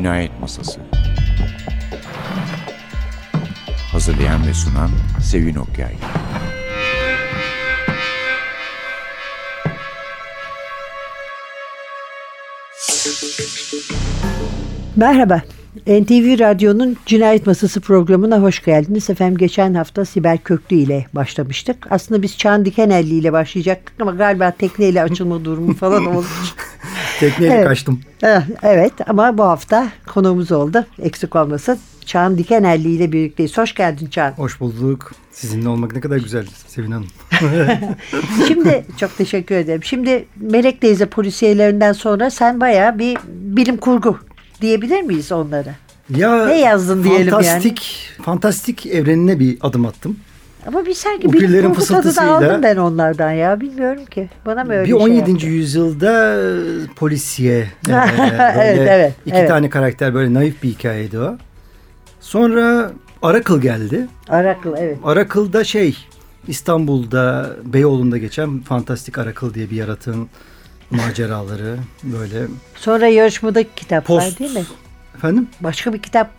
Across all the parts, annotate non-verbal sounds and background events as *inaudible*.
Cinayet Masası Hazırlayan ve sunan Sevin Okyay Merhaba. NTV Radyo'nun Cinayet Masası programına hoş geldiniz. Efendim geçen hafta Sibel Köklü ile başlamıştık. Aslında biz Çağan Dikenelli ile başlayacaktık ama galiba tekneyle açılma durumu falan oldu. *laughs* Tekneyle Evet. kaçtım. Evet ama bu hafta konuğumuz oldu. Eksik olmasın. Çağan Dikenelli ile birlikteyiz. Hoş geldin Çağan. Hoş bulduk. Sizinle olmak ne kadar güzel Sevin Hanım. *laughs* Şimdi çok teşekkür ederim. Şimdi Melek teyze polisiyelerinden sonra sen bayağı bir bilim kurgu diyebilir miyiz onlara? Ya Ne yazdın diyelim yani? fantastik, Fantastik evrenine bir adım attım. Ama bir sanki O pillerin kurgu tadı da aldım ben onlardan ya. Bilmiyorum ki. Bana mı öyle bir şey 17. yaptı? yüzyılda e, polisiye. e, *laughs* Evet, evet, İki evet. tane karakter böyle naif bir hikayeydi o. Sonra Arakıl geldi. Arakıl evet. Arakıl'da şey İstanbul'da Beyoğlu'nda geçen Fantastik Arakıl diye bir yaratığın maceraları böyle. Sonra yarışmadaki kitaplar Post. değil mi? Efendim? Başka bir kitap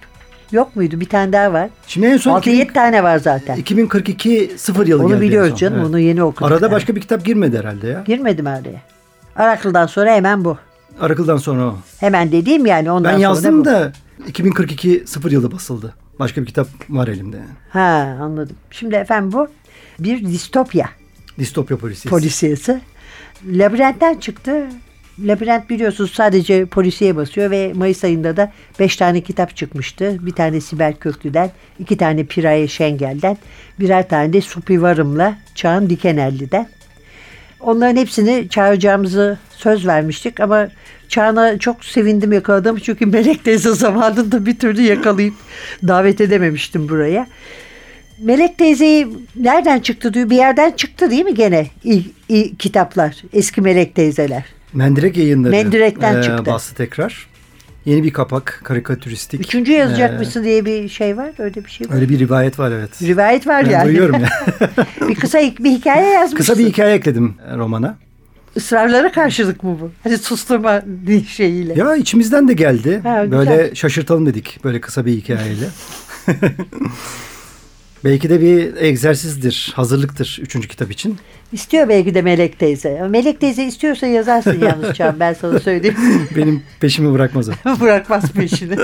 yok muydu? Bir tane daha var. Şimdi en son 6-7 tane var zaten. 2042 sıfır yılı geldi Onu biliyoruz canım. Evet. Onu yeni okuduk. Arada yani. başka bir kitap girmedi herhalde ya. Girmedim araya. Arakıl'dan sonra hemen bu. Arakıl'dan sonra o. Hemen dediğim yani ondan Ben sonra yazdım bu. da 2042 sıfır yılı basıldı. Başka bir kitap var elimde. Ha anladım. Şimdi efendim bu bir distopya Distopya polisiyesi. polisiyesi. Labirentten çıktı. Labirent biliyorsunuz sadece polisiye basıyor ve Mayıs ayında da 5 tane kitap çıkmıştı. Bir tane Sibel Köklü'den, iki tane Piraye Şengel'den, birer tane de Supi Varım'la Çağan Dikenelli'den. Onların hepsini çağıracağımızı söz vermiştik ama Çağan'a çok sevindim yakaladığım çünkü Melek teyze zamanında bir türlü yakalayıp *laughs* davet edememiştim buraya. Melek teyzeyi nereden çıktı diyor. Bir yerden çıktı değil mi gene ilk, ilk kitaplar? Eski Melek teyzeler. Mendirek yayınları. Mendirek'ten çıktı. Bastı tekrar. Yeni bir kapak, karikatüristik. Üçüncü yazacak Ee, mısın diye bir şey var. Öyle bir şey var. Öyle bir rivayet var evet. Rivayet var Ben yani. duyuyorum ya. *laughs* bir kısa bir hikaye yazmışsın. Kısa bir hikaye ekledim romana. Israrlara karşılık mı bu? Hani susturma *laughs* şeyiyle. Ya içimizden de geldi. Ha, güzel. Böyle şaşırtalım dedik böyle kısa bir hikayeyle. *laughs* Belki de bir egzersizdir, hazırlıktır üçüncü kitap için. İstiyor belki de Melek teyze. Melek teyze istiyorsa yazarsın *laughs* yalnız Çağan. Ben sana söyleyeyim. *laughs* Benim peşimi bırakmaz o. *laughs* Bırakmaz peşini.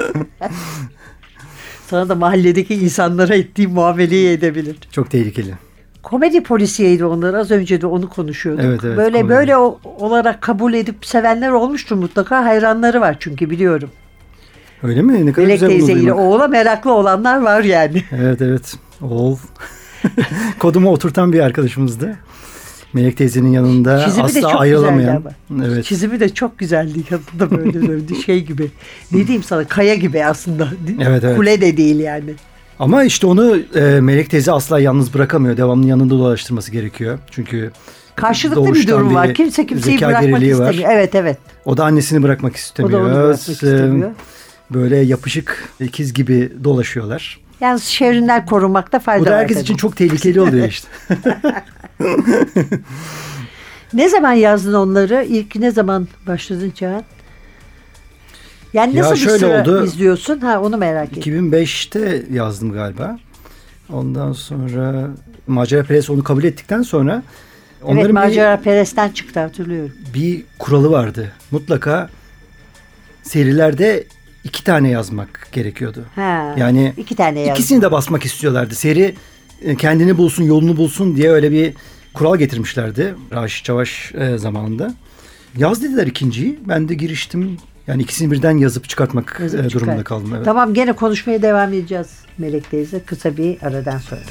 sana da mahalledeki insanlara ettiği muameleyi edebilir. Çok tehlikeli. Komedi polisiyeydi onlar. Az önce de onu konuşuyorduk. Evet, evet, böyle komedi. böyle o- olarak kabul edip sevenler olmuştur mutlaka. Hayranları var çünkü biliyorum. Öyle mi? Ne kadar Melek güzel teyze ile oğula meraklı olanlar var yani. Evet evet. Oğul. *laughs* Kodumu oturtan bir arkadaşımızdı. Melek teyzenin yanında Çizimi asla ayrılamayan. Evet. Çizimi de çok güzeldi. Yanında böyle, böyle *laughs* şey gibi. Ne diyeyim sana kaya gibi aslında. Evet, evet. Kule de değil yani. Ama işte onu e, Melek teyze asla yalnız bırakamıyor. Devamlı yanında dolaştırması gerekiyor. Çünkü Karşılıklı bir durum var. Kimse kimseyi bırakmak geriliği var. istemiyor. Evet evet. o da annesini bırakmak O istemiyor. da onu bırakmak istemiyor. Böyle yapışık ikiz gibi dolaşıyorlar. Yalnız şehrinden korunmakta fayda Bu da var. herkes tabii. için çok tehlikeli oluyor işte. Ne zaman yazdın onları? İlk ne zaman başladın Çağan? Yani Ya nasıl bir şöyle sıra oldu. izliyorsun? Ha onu merak ettim. 2005'te yazdım galiba. Ondan sonra Macera Press onu kabul ettikten sonra Evet onların bir- Macera Perest'ten çıktı hatırlıyorum. bir kuralı vardı. Mutlaka serilerde iki tane yazmak gerekiyordu. Ha, Yani iki tane yazdım. İkisini de basmak istiyorlardı. Seri e, kendini bulsun, yolunu bulsun diye öyle bir kural getirmişlerdi Raşit Çavaş e, zamanında. Yaz dediler ikinciyi. Ben de giriştim. Yani ikisini birden yazıp çıkartmak Yazıp e, durumunda çıkar. kaldım. Evet. Tamam gene konuşmaya devam edeceğiz Melek teyze. Kısa bir aradan sonra.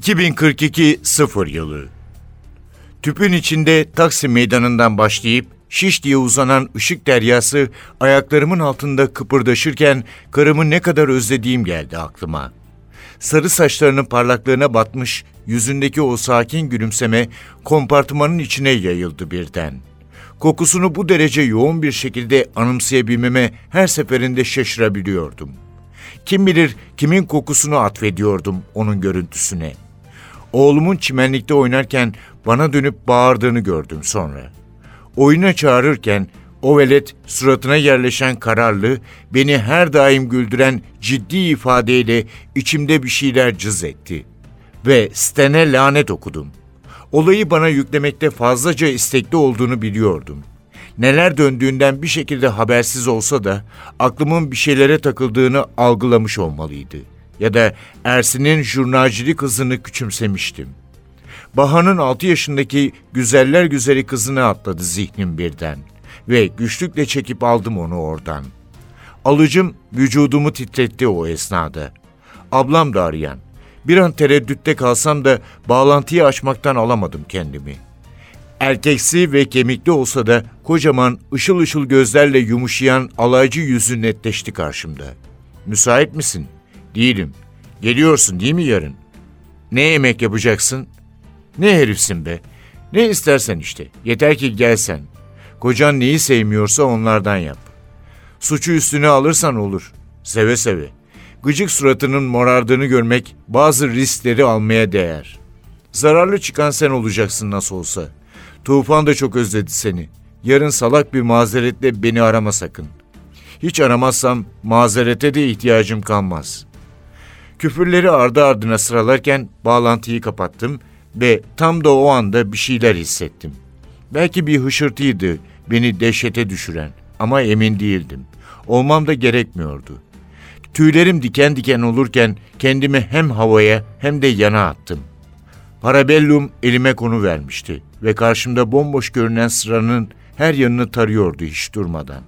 2042 sıfır yılı. Tüpün içinde Taksim meydanından başlayıp şiş diye uzanan ışık deryası ayaklarımın altında kıpırdaşırken karımı ne kadar özlediğim geldi aklıma. Sarı saçlarının parlaklığına batmış, yüzündeki o sakin gülümseme kompartımanın içine yayıldı birden. Kokusunu bu derece yoğun bir şekilde anımsayabilmeme her seferinde şaşırabiliyordum. Kim bilir kimin kokusunu atfediyordum onun görüntüsüne. Oğlumun çimenlikte oynarken bana dönüp bağırdığını gördüm sonra. Oyuna çağırırken o velet suratına yerleşen kararlı, beni her daim güldüren ciddi ifadeyle içimde bir şeyler cız etti. Ve Sten'e lanet okudum. Olayı bana yüklemekte fazlaca istekli olduğunu biliyordum. Neler döndüğünden bir şekilde habersiz olsa da aklımın bir şeylere takıldığını algılamış olmalıydı. Ya da Ersin'in jurnalcilik hızını küçümsemiştim. Baha'nın altı yaşındaki güzeller güzeli kızını atladı zihnim birden ve güçlükle çekip aldım onu oradan. Alıcım vücudumu titretti o esnada. Ablam da arayan. Bir an tereddütte kalsam da bağlantıyı açmaktan alamadım kendimi. Erkeksi ve kemikli olsa da kocaman ışıl ışıl gözlerle yumuşayan alaycı yüzü netleşti karşımda. Müsait misin? Değilim. Geliyorsun değil mi yarın? Ne yemek yapacaksın? Ne herifsin be? Ne istersen işte. Yeter ki gelsen. Kocan neyi sevmiyorsa onlardan yap. Suçu üstüne alırsan olur. Seve seve. Gıcık suratının morardığını görmek bazı riskleri almaya değer. Zararlı çıkan sen olacaksın nasıl olsa. Tufan da çok özledi seni. Yarın salak bir mazeretle beni arama sakın. Hiç aramazsam mazerete de ihtiyacım kalmaz. Küfürleri ardı ardına sıralarken bağlantıyı kapattım ve tam da o anda bir şeyler hissettim. Belki bir hışırtıydı beni dehşete düşüren ama emin değildim. Olmam da gerekmiyordu. Tüylerim diken diken olurken kendimi hem havaya hem de yana attım. Parabellum elime konu vermişti ve karşımda bomboş görünen sıranın her yanını tarıyordu hiç durmadan.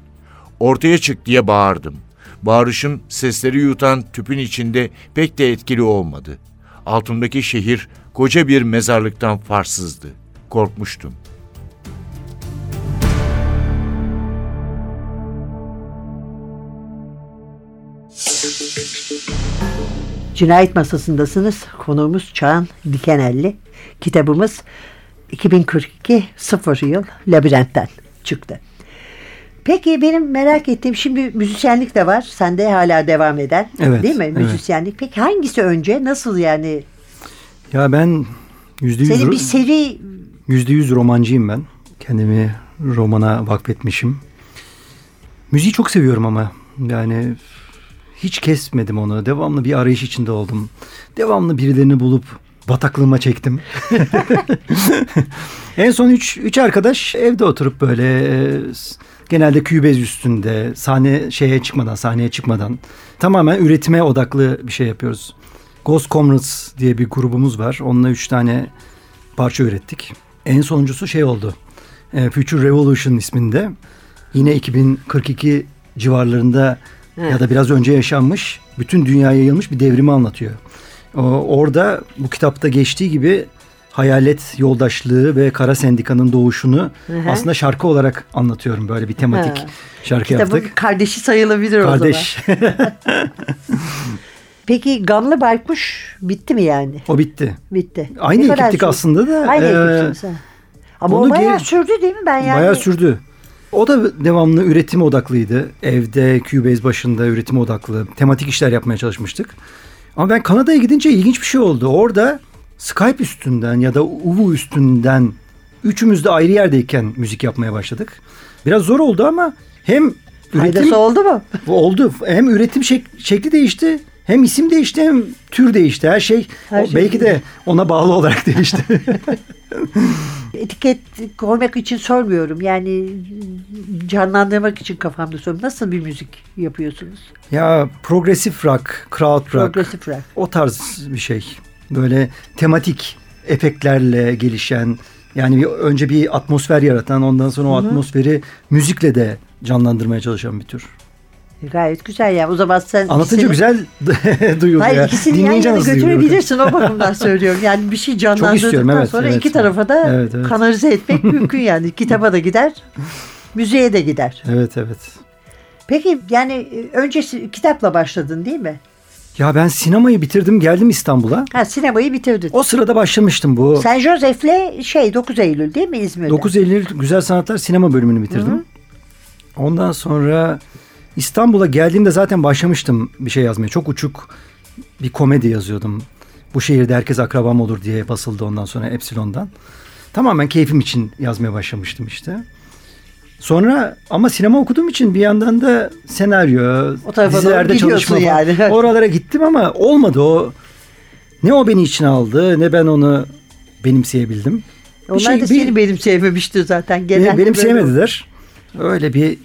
Ortaya çık diye bağırdım. Bağırışım sesleri yutan tüpün içinde pek de etkili olmadı. Altımdaki şehir koca bir mezarlıktan farsızdı. Korkmuştum. Cinayet masasındasınız. Konuğumuz Çağan Dikenelli. Kitabımız 2042 sıfır yıl labirentten çıktı. Peki benim merak ettiğim şimdi müzisyenlik de var. Sende hala devam eden. Evet, Değil mi? evet. Müzisyenlik. Peki hangisi önce? Nasıl yani? Ya ben yüzde Senin bir yüz, seri yüzde yüz romancıyım ben. Kendimi romana vakfetmişim. Müziği çok seviyorum ama. Yani hiç kesmedim onu. Devamlı bir arayış içinde oldum. Devamlı birilerini bulup bataklığıma çektim. *laughs* *laughs* en son üç, üç arkadaş evde oturup böyle e, genelde kübez üstünde sahne şeye çıkmadan sahneye çıkmadan tamamen üretime odaklı bir şey yapıyoruz. Ghost Comrades diye bir grubumuz var. Onunla üç tane parça ürettik. En sonuncusu şey oldu. E, Future Revolution isminde. Yine 2042 civarlarında ya da biraz önce yaşanmış, bütün dünyaya yayılmış bir devrimi anlatıyor. Orada bu kitapta geçtiği gibi hayalet yoldaşlığı ve kara sendikanın doğuşunu hı. aslında şarkı olarak anlatıyorum. Böyle bir tematik Ha. şarkı kitabın yaptık. kardeşi sayılabilir o zaman. Kardeş. *laughs* Peki Gamlı Baykuş bitti mi yani? o bitti. Bitti. Aynı Ne ekiptik aslında da. Aynı e, ekipsiniz ha. Ama o bayağı geri- sürdü değil mi? Ben yani Bayağı sürdü. O da devamlı üretim odaklıydı. Evde Cubase başında üretim odaklı. Tematik işler yapmaya çalışmıştık. Ama ben Kanada'ya gidince ilginç bir şey oldu. Orada Skype üstünden ya da Uvu üstünden üçümüz de ayrı yerdeyken müzik yapmaya başladık. Biraz zor oldu ama hem üretim Faydası oldu mu? oldu. Hem üretim şek- şekli değişti. Hem isim değişti hem tür değişti. Her şey, Her şey belki de ona bağlı olarak değişti. *laughs* Etiket koymak için sormuyorum. Yani canlandırmak için kafamda soruyorum. Nasıl bir müzik yapıyorsunuz? ya progresif rock, crowd rock. Progressive rock. O tarz bir şey. Böyle tematik efektlerle gelişen yani bir, önce bir atmosfer yaratan ondan sonra o atmosferi müzikle de canlandırmaya çalışan bir tür. Gayet güzel ya. O zaman sen Anlatınca ikisini- güzel *laughs* duyuluyor. Hayır ya. ikisini yan yana götürebilirsin o bakımdan söylüyorum. Yani bir şey canlandırdıktan evet, sonra evet. iki tarafa da Evet, evet. kanalize etmek *laughs* mümkün yani. Kitaba da gider, müziğe de gider. Evet evet. Peki yani e, öncesi kitapla başladın değil mi? Ya ben sinemayı bitirdim geldim İstanbul'a. Ha sinemayı bitirdin. O sırada başlamıştım bu. Sen Joseph'le şey 9 Eylül değil mi İzmir'de? 9 Eylül Güzel Sanatlar sinema bölümünü bitirdim. Ondan sonra İstanbul'a geldiğimde zaten başlamıştım bir şey yazmaya. Çok uçuk bir komedi yazıyordum. Bu şehirde herkes akrabam olur diye basıldı ondan sonra Epsilon'dan. Tamamen keyfim için yazmaya başlamıştım işte. Sonra ama sinema okuduğum için bir yandan da senaryo, O tarafa dizilerde çalışma falan. yani. *laughs* Oralara gittim ama olmadı o. Ne o beni içine aldı ne ben onu benimseyebildim. Bir Onlar şey- da bir- seni benim sevmemişti zaten. Genelde benim böyle-. Öyle bir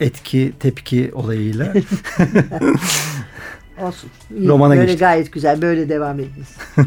etki tepki olayıyla. *laughs* Olsun. İyi. Romana böyle geçtik. gayet güzel. Böyle devam ediniz. *laughs*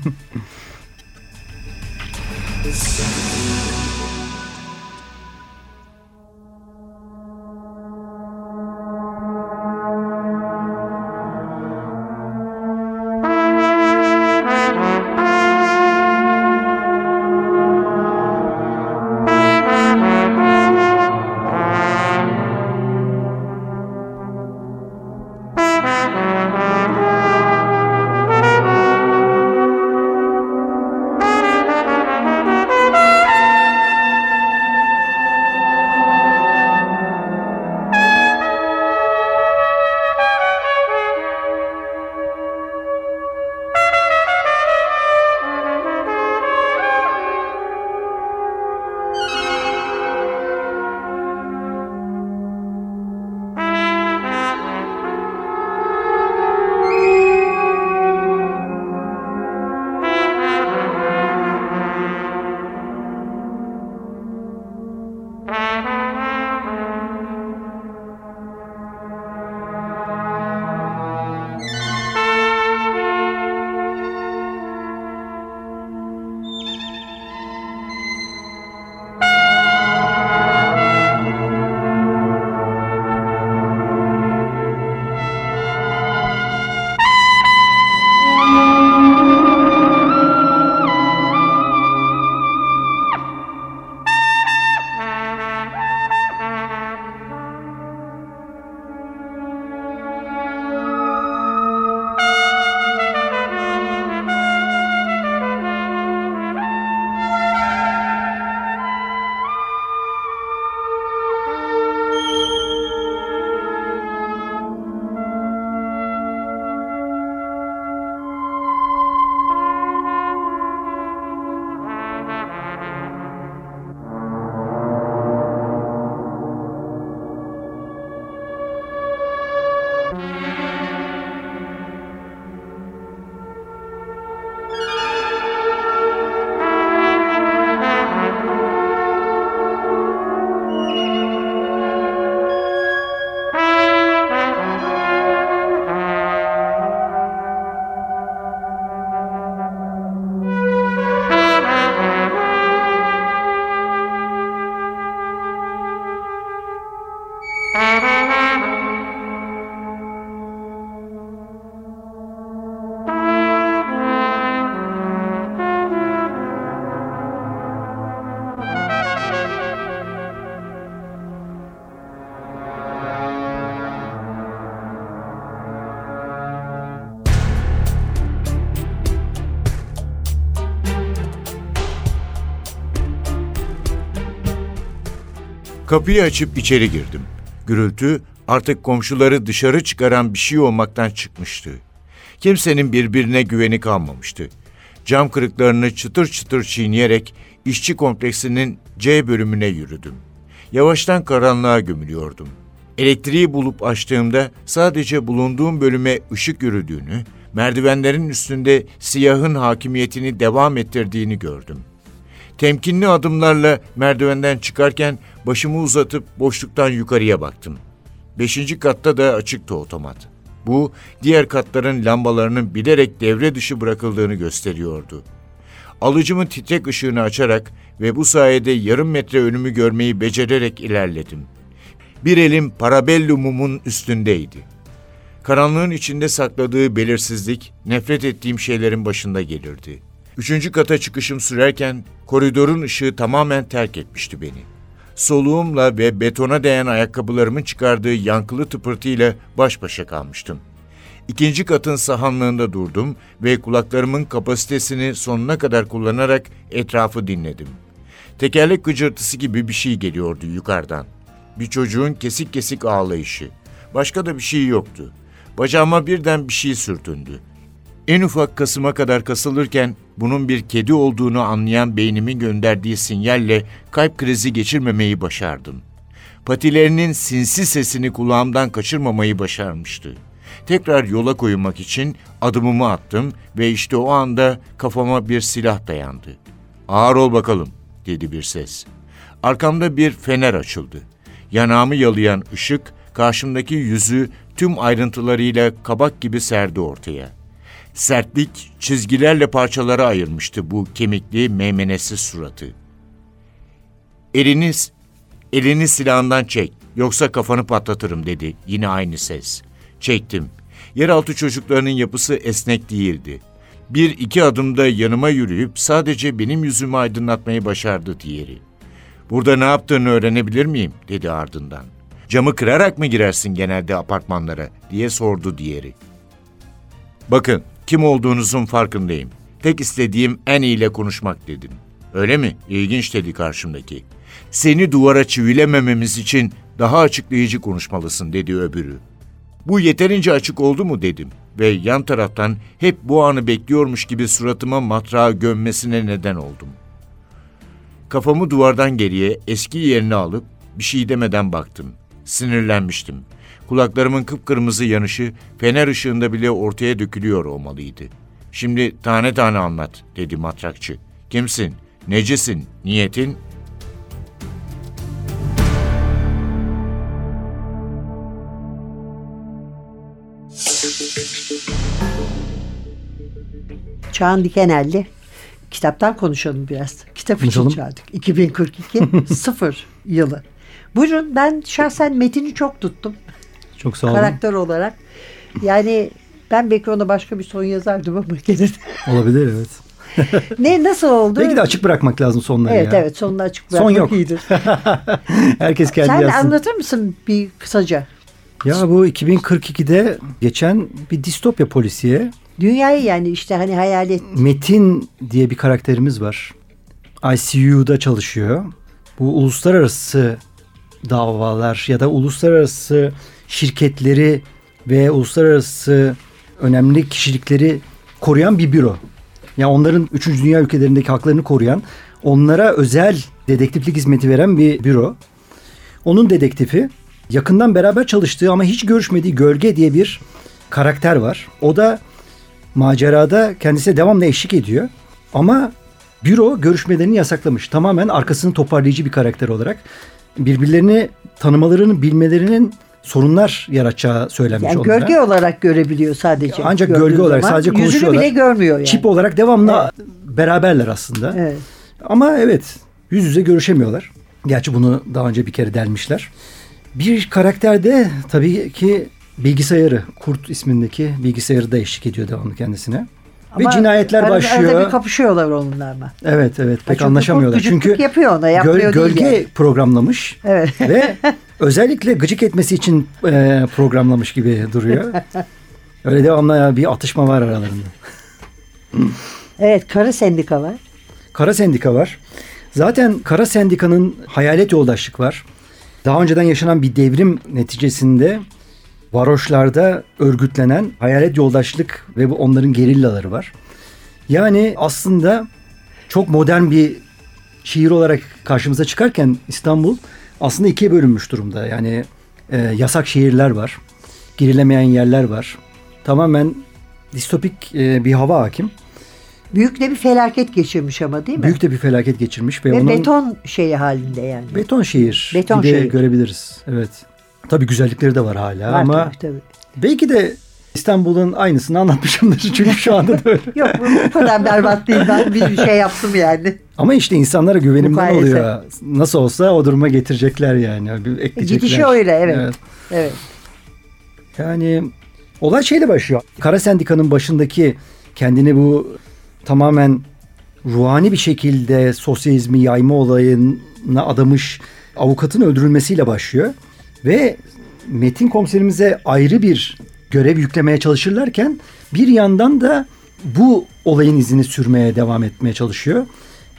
Kapıyı açıp içeri girdim. Gürültü artık komşuları dışarı çıkaran bir şey olmaktan çıkmıştı. Kimsenin birbirine güveni kalmamıştı. Cam kırıklarını çıtır çıtır çiğneyerek işçi kompleksinin C bölümüne yürüdüm. Yavaştan karanlığa gömülüyordum. Elektriği bulup açtığımda sadece bulunduğum bölüme ışık yürüdüğünü, merdivenlerin üstünde siyahın hakimiyetini devam ettirdiğini gördüm. Temkinli adımlarla merdivenden çıkarken başımı uzatıp boşluktan yukarıya baktım. Beşinci katta da açıktı otomat. Bu, diğer katların lambalarının bilerek devre dışı bırakıldığını gösteriyordu. Alıcımın titrek ışığını açarak ve bu sayede yarım metre önümü görmeyi becererek ilerledim. Bir elim parabellumumun üstündeydi. Karanlığın içinde sakladığı belirsizlik, nefret ettiğim şeylerin başında gelirdi. Üçüncü kata çıkışım sürerken koridorun ışığı tamamen terk etmişti beni. Soluğumla ve betona değen ayakkabılarımın çıkardığı yankılı tıpırtıyla baş başa kalmıştım. İkinci katın sahanlığında durdum ve kulaklarımın kapasitesini sonuna kadar kullanarak etrafı dinledim. Tekerlek gıcırtısı gibi bir şey geliyordu yukarıdan. Bir çocuğun kesik kesik ağlayışı. Başka da bir şey yoktu. Bacağıma birden bir şey sürtündü. En ufak kasıma kadar kasılırken bunun bir kedi olduğunu anlayan beynimin gönderdiği sinyalle kalp krizi geçirmemeyi başardım. Patilerinin sinsi sesini kulağımdan kaçırmamayı başarmıştı. Tekrar yola koyulmak için adımımı attım ve işte o anda kafama bir silah dayandı. Ağır ol bakalım, dedi bir ses. Arkamda bir fener açıldı. Yanağımı yalayan ışık, karşımdaki yüzü tüm ayrıntılarıyla kabak gibi serdi ortaya. Sertlik çizgilerle parçalara ayırmıştı bu kemikli meymenesiz suratı. Eliniz, elini silahından çek, yoksa kafanı patlatırım dedi yine aynı ses. Çektim. Yeraltı çocuklarının yapısı esnek değildi. Bir iki adımda yanıma yürüyüp sadece benim yüzümü aydınlatmayı başardı diğeri. Burada ne yaptığını öğrenebilir miyim dedi ardından. Camı kırarak mı girersin genelde apartmanlara diye sordu diğeri. Bakın kim olduğunuzun farkındayım. Tek istediğim en iyiyle konuşmak dedim. Öyle mi? İlginç dedi karşımdaki. Seni duvara çivilemememiz için daha açıklayıcı konuşmalısın dedi öbürü. Bu yeterince açık oldu mu dedim ve yan taraftan hep bu anı bekliyormuş gibi suratıma matrağı gömmesine neden oldum. Kafamı duvardan geriye eski yerine alıp bir şey demeden baktım. Sinirlenmiştim. Kulaklarımın kıpkırmızı yanışı fener ışığında bile ortaya dökülüyor olmalıydı. Şimdi tane tane anlat dedi matrakçı. Kimsin? Necesin? Niyetin? Çağan Dikenelli. Kitaptan konuşalım biraz. Kitap için Konuşalım. çağırdık. 2042 sıfır yılı. Buyurun ben şahsen metini çok tuttum. Çok sağ olun. Karakter olarak. Yani ben belki ona başka bir son yazardım ama gene de. Olabilir evet. *laughs* ne nasıl oldu? Belki de açık bırakmak lazım sonları Evet ya. evet sonunu açık Son bırakmak yok. iyidir. *laughs* Herkes kendi Sen yazsın. anlatır mısın bir kısaca? Ya bu 2042'de geçen bir distopya polisiye. Dünyayı yani işte hani hayal et. Metin diye bir karakterimiz var. ICU'da çalışıyor. Bu uluslararası davalar ya da uluslararası şirketleri ve uluslararası önemli kişilikleri koruyan bir büro. Yani onların 3. dünya ülkelerindeki haklarını koruyan, onlara özel dedektiflik hizmeti veren bir büro. Onun dedektifi yakından beraber çalıştığı ama hiç görüşmediği Gölge diye bir karakter var. O da macerada kendisine devamlı eşlik ediyor. Ama büro görüşmelerini yasaklamış. Tamamen arkasını toparlayıcı bir karakter olarak. Birbirlerini tanımalarını bilmelerinin sorunlar yaratacağı söylenmiş Yani onlara. gölge olarak görebiliyor sadece. Ancak gölge olarak zaman. sadece Yüzünü konuşuyorlar. bile görmüyor yani. Çip olarak devamlı beraberler aslında. Evet. Ama evet yüz yüze görüşemiyorlar. Gerçi bunu daha önce bir kere delmişler. Bir karakter de tabii ki bilgisayarı, Kurt ismindeki bilgisayarı da eşlik ediyor devamlı kendisine. Ve Ama cinayetler arada- başlıyor. Arada bir kapışıyorlar onunla ama. Evet evet pek Çünkü anlaşamıyorlar. Çünkü yapıyor ona, yapmıyor değil gölge yani. programlamış Evet. ve *laughs* özellikle gıcık etmesi için e, programlamış gibi duruyor. *laughs* Öyle devamlı bir atışma var aralarında. Evet Karı Sendika var. Kara Sendika var. Zaten Kara Sendika'nın hayalet yoldaşlık var. Daha önceden yaşanan bir devrim neticesinde varoşlarda örgütlenen hayalet yoldaşlık ve bu onların gerillaları var. Yani aslında çok modern bir şehir olarak karşımıza çıkarken İstanbul aslında ikiye bölünmüş durumda. Yani e, yasak şehirler var, girilemeyen yerler var. Tamamen distopik e, bir hava hakim. Büyük de bir felaket geçirmiş ama değil mi? Büyük de bir felaket geçirmiş ve, Ve onun beton şeyi halinde yani. beton şehir Beton şehir. görebiliriz. Evet. Tabii güzellikleri de var hala Var ama tabii, tabii. belki de İstanbul'un aynısını anlatmışımdır *laughs* çünkü şu anda da öyle. *laughs* Yok bu, bu kadar berbat değil. Ben bir şey yaptım yani. Ama işte insanlara güvenimden Mukayese. oluyor. Nasıl olsa o duruma getirecekler yani. Bir ekleyecekler. Gidişi öyle evet. Evet. Yani olay şeyle başlıyor. Kara Sendika'nın başındaki kendini bu tamamen ruhani bir şekilde sosyalizmi yayma olayına adamış avukatın öldürülmesiyle başlıyor. Ve Metin komiserimize ayrı bir görev yüklemeye çalışırlarken bir yandan da bu olayın izini sürmeye devam etmeye çalışıyor.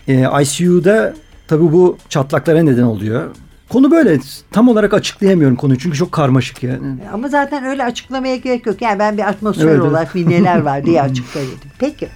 Ee, ICU'da tabii bu çatlaklara neden oluyor. Konu böyle tam olarak açıklayamıyorum konuyu çünkü çok karmaşık yani. Ama zaten öyle açıklamaya gerek yok. Yani ben bir atmosfer Evet, evet. olarak bir neler var diye *laughs* açıkladım. Peki.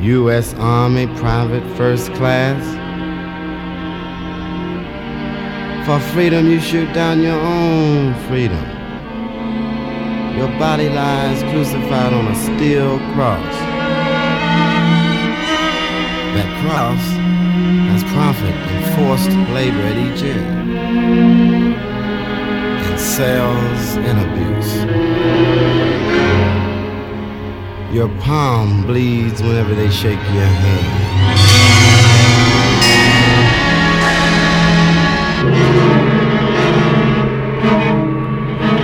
U.S. Army Private First Class. For freedom, you shoot down your own freedom. Your body lies crucified on a steel cross. That cross has profit and forced labor at each end, and sales and abuse. Your palm bleeds whenever they shake your hand.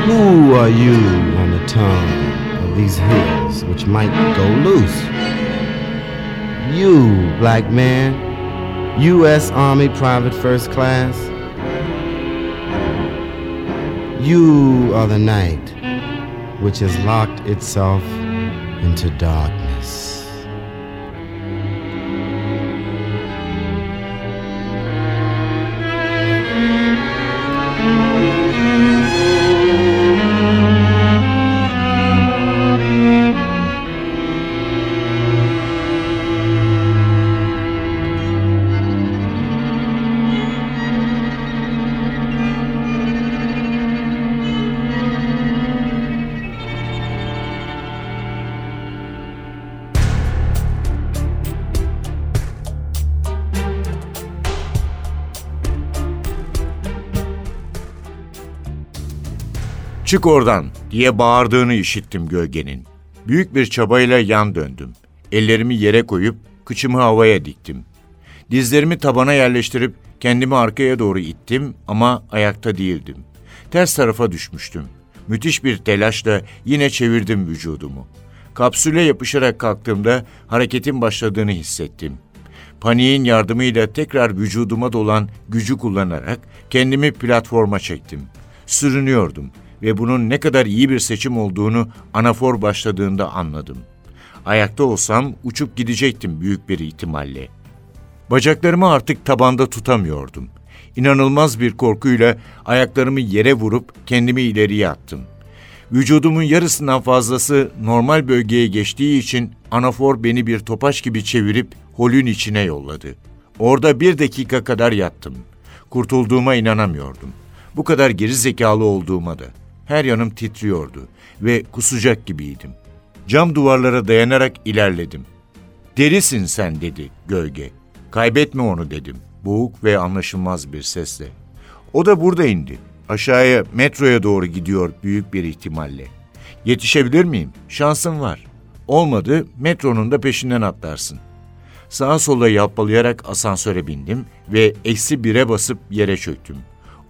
Who are you on the tongue of these hills which might go loose? You, black man, U.S. Army Private First Class. You are the night which has locked itself into dark. Çık oradan diye bağırdığını işittim gölgenin. Büyük bir çabayla yan döndüm. Ellerimi yere koyup kıçımı havaya diktim. Dizlerimi tabana yerleştirip kendimi arkaya doğru ittim ama ayakta değildim. Ters tarafa düşmüştüm. Müthiş bir telaşla yine çevirdim vücudumu. Kapsüle yapışarak kalktığımda hareketin başladığını hissettim. Paniğin yardımıyla tekrar vücuduma dolan gücü kullanarak kendimi platforma çektim. Sürünüyordum ve bunun ne kadar iyi bir seçim olduğunu anafor başladığında anladım. Ayakta olsam uçup gidecektim büyük bir ihtimalle. Bacaklarımı artık tabanda tutamıyordum. İnanılmaz bir korkuyla ayaklarımı yere vurup kendimi ileriye attım. Vücudumun yarısından fazlası normal bölgeye geçtiği için anafor beni bir topaç gibi çevirip holün içine yolladı. Orada bir dakika kadar yattım. Kurtulduğuma inanamıyordum. Bu kadar geri zekalı olduğuma da. Her yanım titriyordu ve kusacak gibiydim. Cam duvarlara dayanarak ilerledim. Delisin sen dedi gölge. Kaybetme onu dedim. Boğuk ve anlaşılmaz bir sesle. O da burada indi. Aşağıya metroya doğru gidiyor büyük bir ihtimalle. Yetişebilir miyim? Şansım var. Olmadı metronun da peşinden atlarsın. Sağa sola yalpalayarak asansöre bindim ve eksi bire basıp yere çöktüm.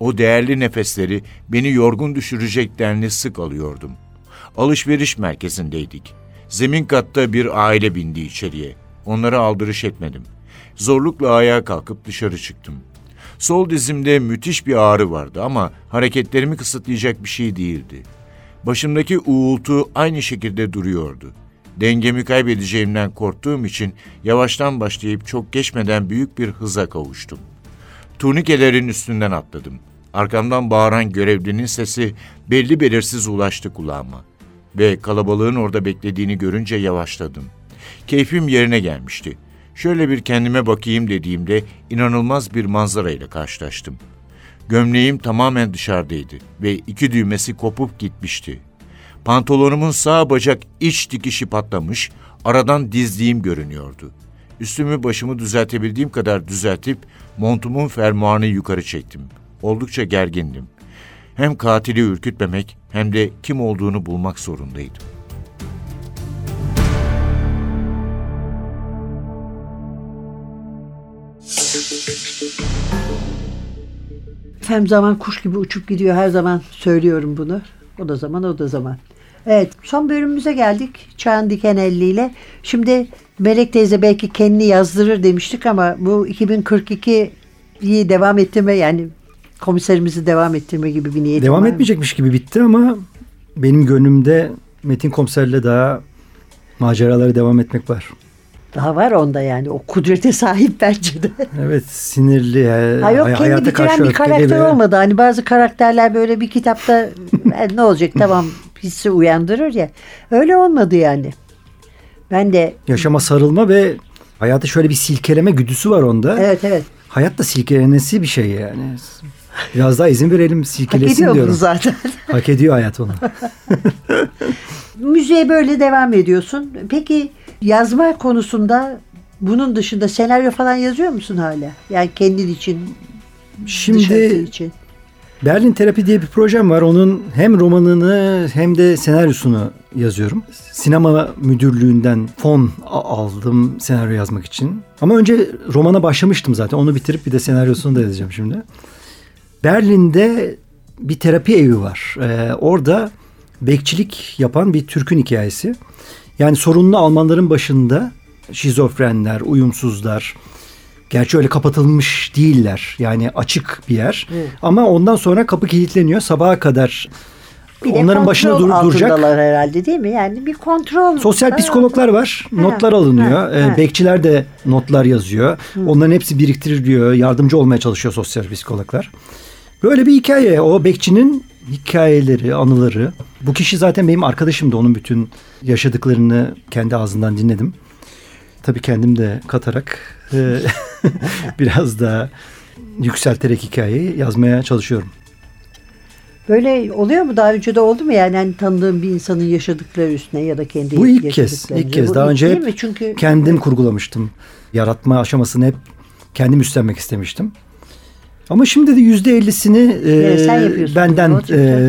O değerli nefesleri beni yorgun düşürecek denli sık alıyordum. Alışveriş merkezindeydik. Zemin katta bir aile bindi içeriye. Onlara aldırış etmedim. Zorlukla ayağa kalkıp dışarı çıktım. Sol dizimde müthiş bir ağrı vardı ama hareketlerimi kısıtlayacak bir şey değildi. Başımdaki uğultu aynı şekilde duruyordu. Dengemi kaybedeceğimden korktuğum için yavaştan başlayıp çok geçmeden büyük bir hıza kavuştum. Turnikelerin üstünden atladım. Arkamdan bağıran görevlinin sesi belli belirsiz ulaştı kulağıma. Ve kalabalığın orada beklediğini görünce yavaşladım. Keyfim yerine gelmişti. Şöyle bir kendime bakayım dediğimde inanılmaz bir manzara ile karşılaştım. Gömleğim tamamen dışarıdaydı ve iki düğmesi kopup gitmişti. Pantolonumun sağ bacak iç dikişi patlamış, aradan dizliğim görünüyordu. Üstümü başımı düzeltebildiğim kadar düzeltip montumun fermuarını yukarı çektim. Oldukça gergindim. Hem katili ürkütmemek hem de kim olduğunu bulmak zorundaydım. Efendim zaman kuş gibi uçup gidiyor her zaman söylüyorum bunu. O da zaman o da zaman. Evet son bölümümüze geldik Çağan Dikenelli ile. Şimdi Melek teyze belki kendini yazdırır demiştik ama bu 2042'yi devam ettirme yani komiserimizi devam ettirme gibi bir niyetim Devam var mı? etmeyecekmiş gibi bitti ama benim gönlümde Metin Komiser'le daha maceralara devam etmek var. Daha var onda yani o kudrete sahip bence de. *laughs* Evet sinirli. Ha yok hay- kendi bitiren bir karakter ve- olmadı. Hani bazı karakterler böyle bir kitapta *laughs* "E, ne olacak tamam hissi uyandırır ya. Öyle olmadı yani. Ben de Yaşama sarılma ve hayatı şöyle bir silkeleme güdüsü var onda. evet evet Hayat da silkelenesi bir şey yani. Biraz daha izin verelim hak silkelesin bunu diyorum. zaten. Hak ediyor hayat onu. *laughs* Müziğe böyle devam ediyorsun. Peki yazma konusunda bunun dışında senaryo falan yazıyor musun hala? Yani kendin için, Şimdi için. Berlin Terapi diye bir projem var. Onun hem romanını hem de senaryosunu yazıyorum. Sinema müdürlüğünden fon aldım senaryo yazmak için. Ama önce romana başlamıştım zaten. Onu bitirip bir de senaryosunu da yazacağım şimdi. Berlin'de bir terapi evi var. Ee, orada bekçilik yapan bir Türk'ün hikayesi. Yani sorunlu Almanların başında şizofrenler, uyumsuzlar, Gerçi öyle kapatılmış değiller. Yani açık bir yer. Evet. Ama ondan sonra kapı kilitleniyor. Sabaha kadar Bir onların kontrol dur- duracak. herhalde değil mi? Yani bir kontrol. Sosyal psikologlar var. Ha, Notlar alınıyor. ha, Ee, ha. Bekçiler de notlar yazıyor. Onların hepsi biriktiriliyor. Yardımcı olmaya çalışıyor sosyal psikologlar. Böyle bir hikaye. O bekçinin hikayeleri, anıları. Bu kişi zaten benim arkadaşımdı. Onun bütün yaşadıklarını kendi ağzından dinledim. Tabii kendim de katarak e, *laughs* biraz daha yükselterek hikayeyi yazmaya çalışıyorum. Böyle oluyor mu? Daha önce de oldu mu yani hani tanıdığın bir insanın yaşadıkları üstüne ya da kendi Bu ilk kez. ilk kez. Bu Daha ilk önce hep? Çünkü kendim kurgulamıştım. Yaratma aşamasını hep kendim üstlenmek istemiştim. Ama şimdi de yüzde ellisini Evet, yapıyorsun. benden e,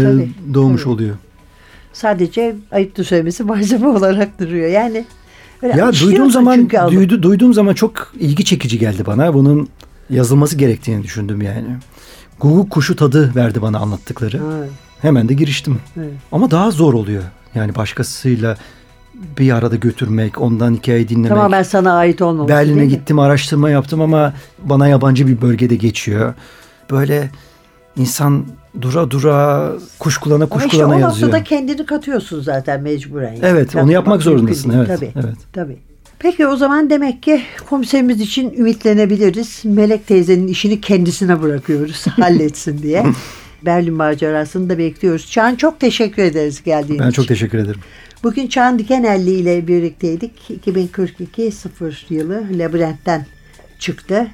tabii, doğmuş tabii. oluyor. sadece ayıptır söylemesi malzeme olarak duruyor. Yani böyle Ya duyduğum zaman duydu, duyduğum zaman çok ilgi çekici geldi bana. Bunun yazılması gerektiğini düşündüm yani. Guguk kuşu tadı verdi bana anlattıkları. Ha, Hemen de giriştim. evet. Ama daha zor oluyor. Yani başkasıyla bir arada götürmek, ondan hikaye dinlemek. Tamamen sana ait olmaması Berlin'e gittim, araştırma yaptım ama bana yabancı bir bölgede geçiyor. Böyle insan dura dura kuşkulana Ama işte kuşkulana o yazıyor. noktada kendini katıyorsun zaten mecburen. yani. Evet, onu yapmak zorundasın, evet, Tabii, evet. tabii. Peki o zaman demek ki komiserimiz için ümitlenebiliriz. Melek teyzenin işini kendisine bırakıyoruz *laughs* halletsin diye. Berlin macerasını da bekliyoruz. Çağan çok teşekkür ederiz geldiğin Ben için. çok teşekkür ederim. Bugün Çağan Dikenelli ile birlikteydik. 2042 0 yılı Labirent'ten çıktı.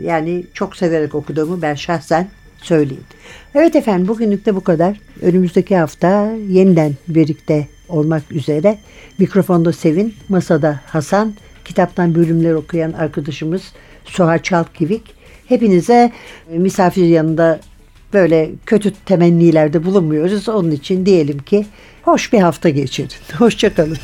Yani çok severek okuduğumu ben şahsen söyleyeyim. Evet efendim bugünlük de bu kadar. Önümüzdeki hafta yeniden birlikte olmak üzere. Mikrofonda Sevin, masada Hasan, kitaptan bölümler okuyan arkadaşımız Suha Çalkivik. Hepinize misafir yanında böyle kötü temennilerde bulunmuyoruz. Onun için diyelim ki hoş bir hafta geçirin. *laughs* Hoşçakalın.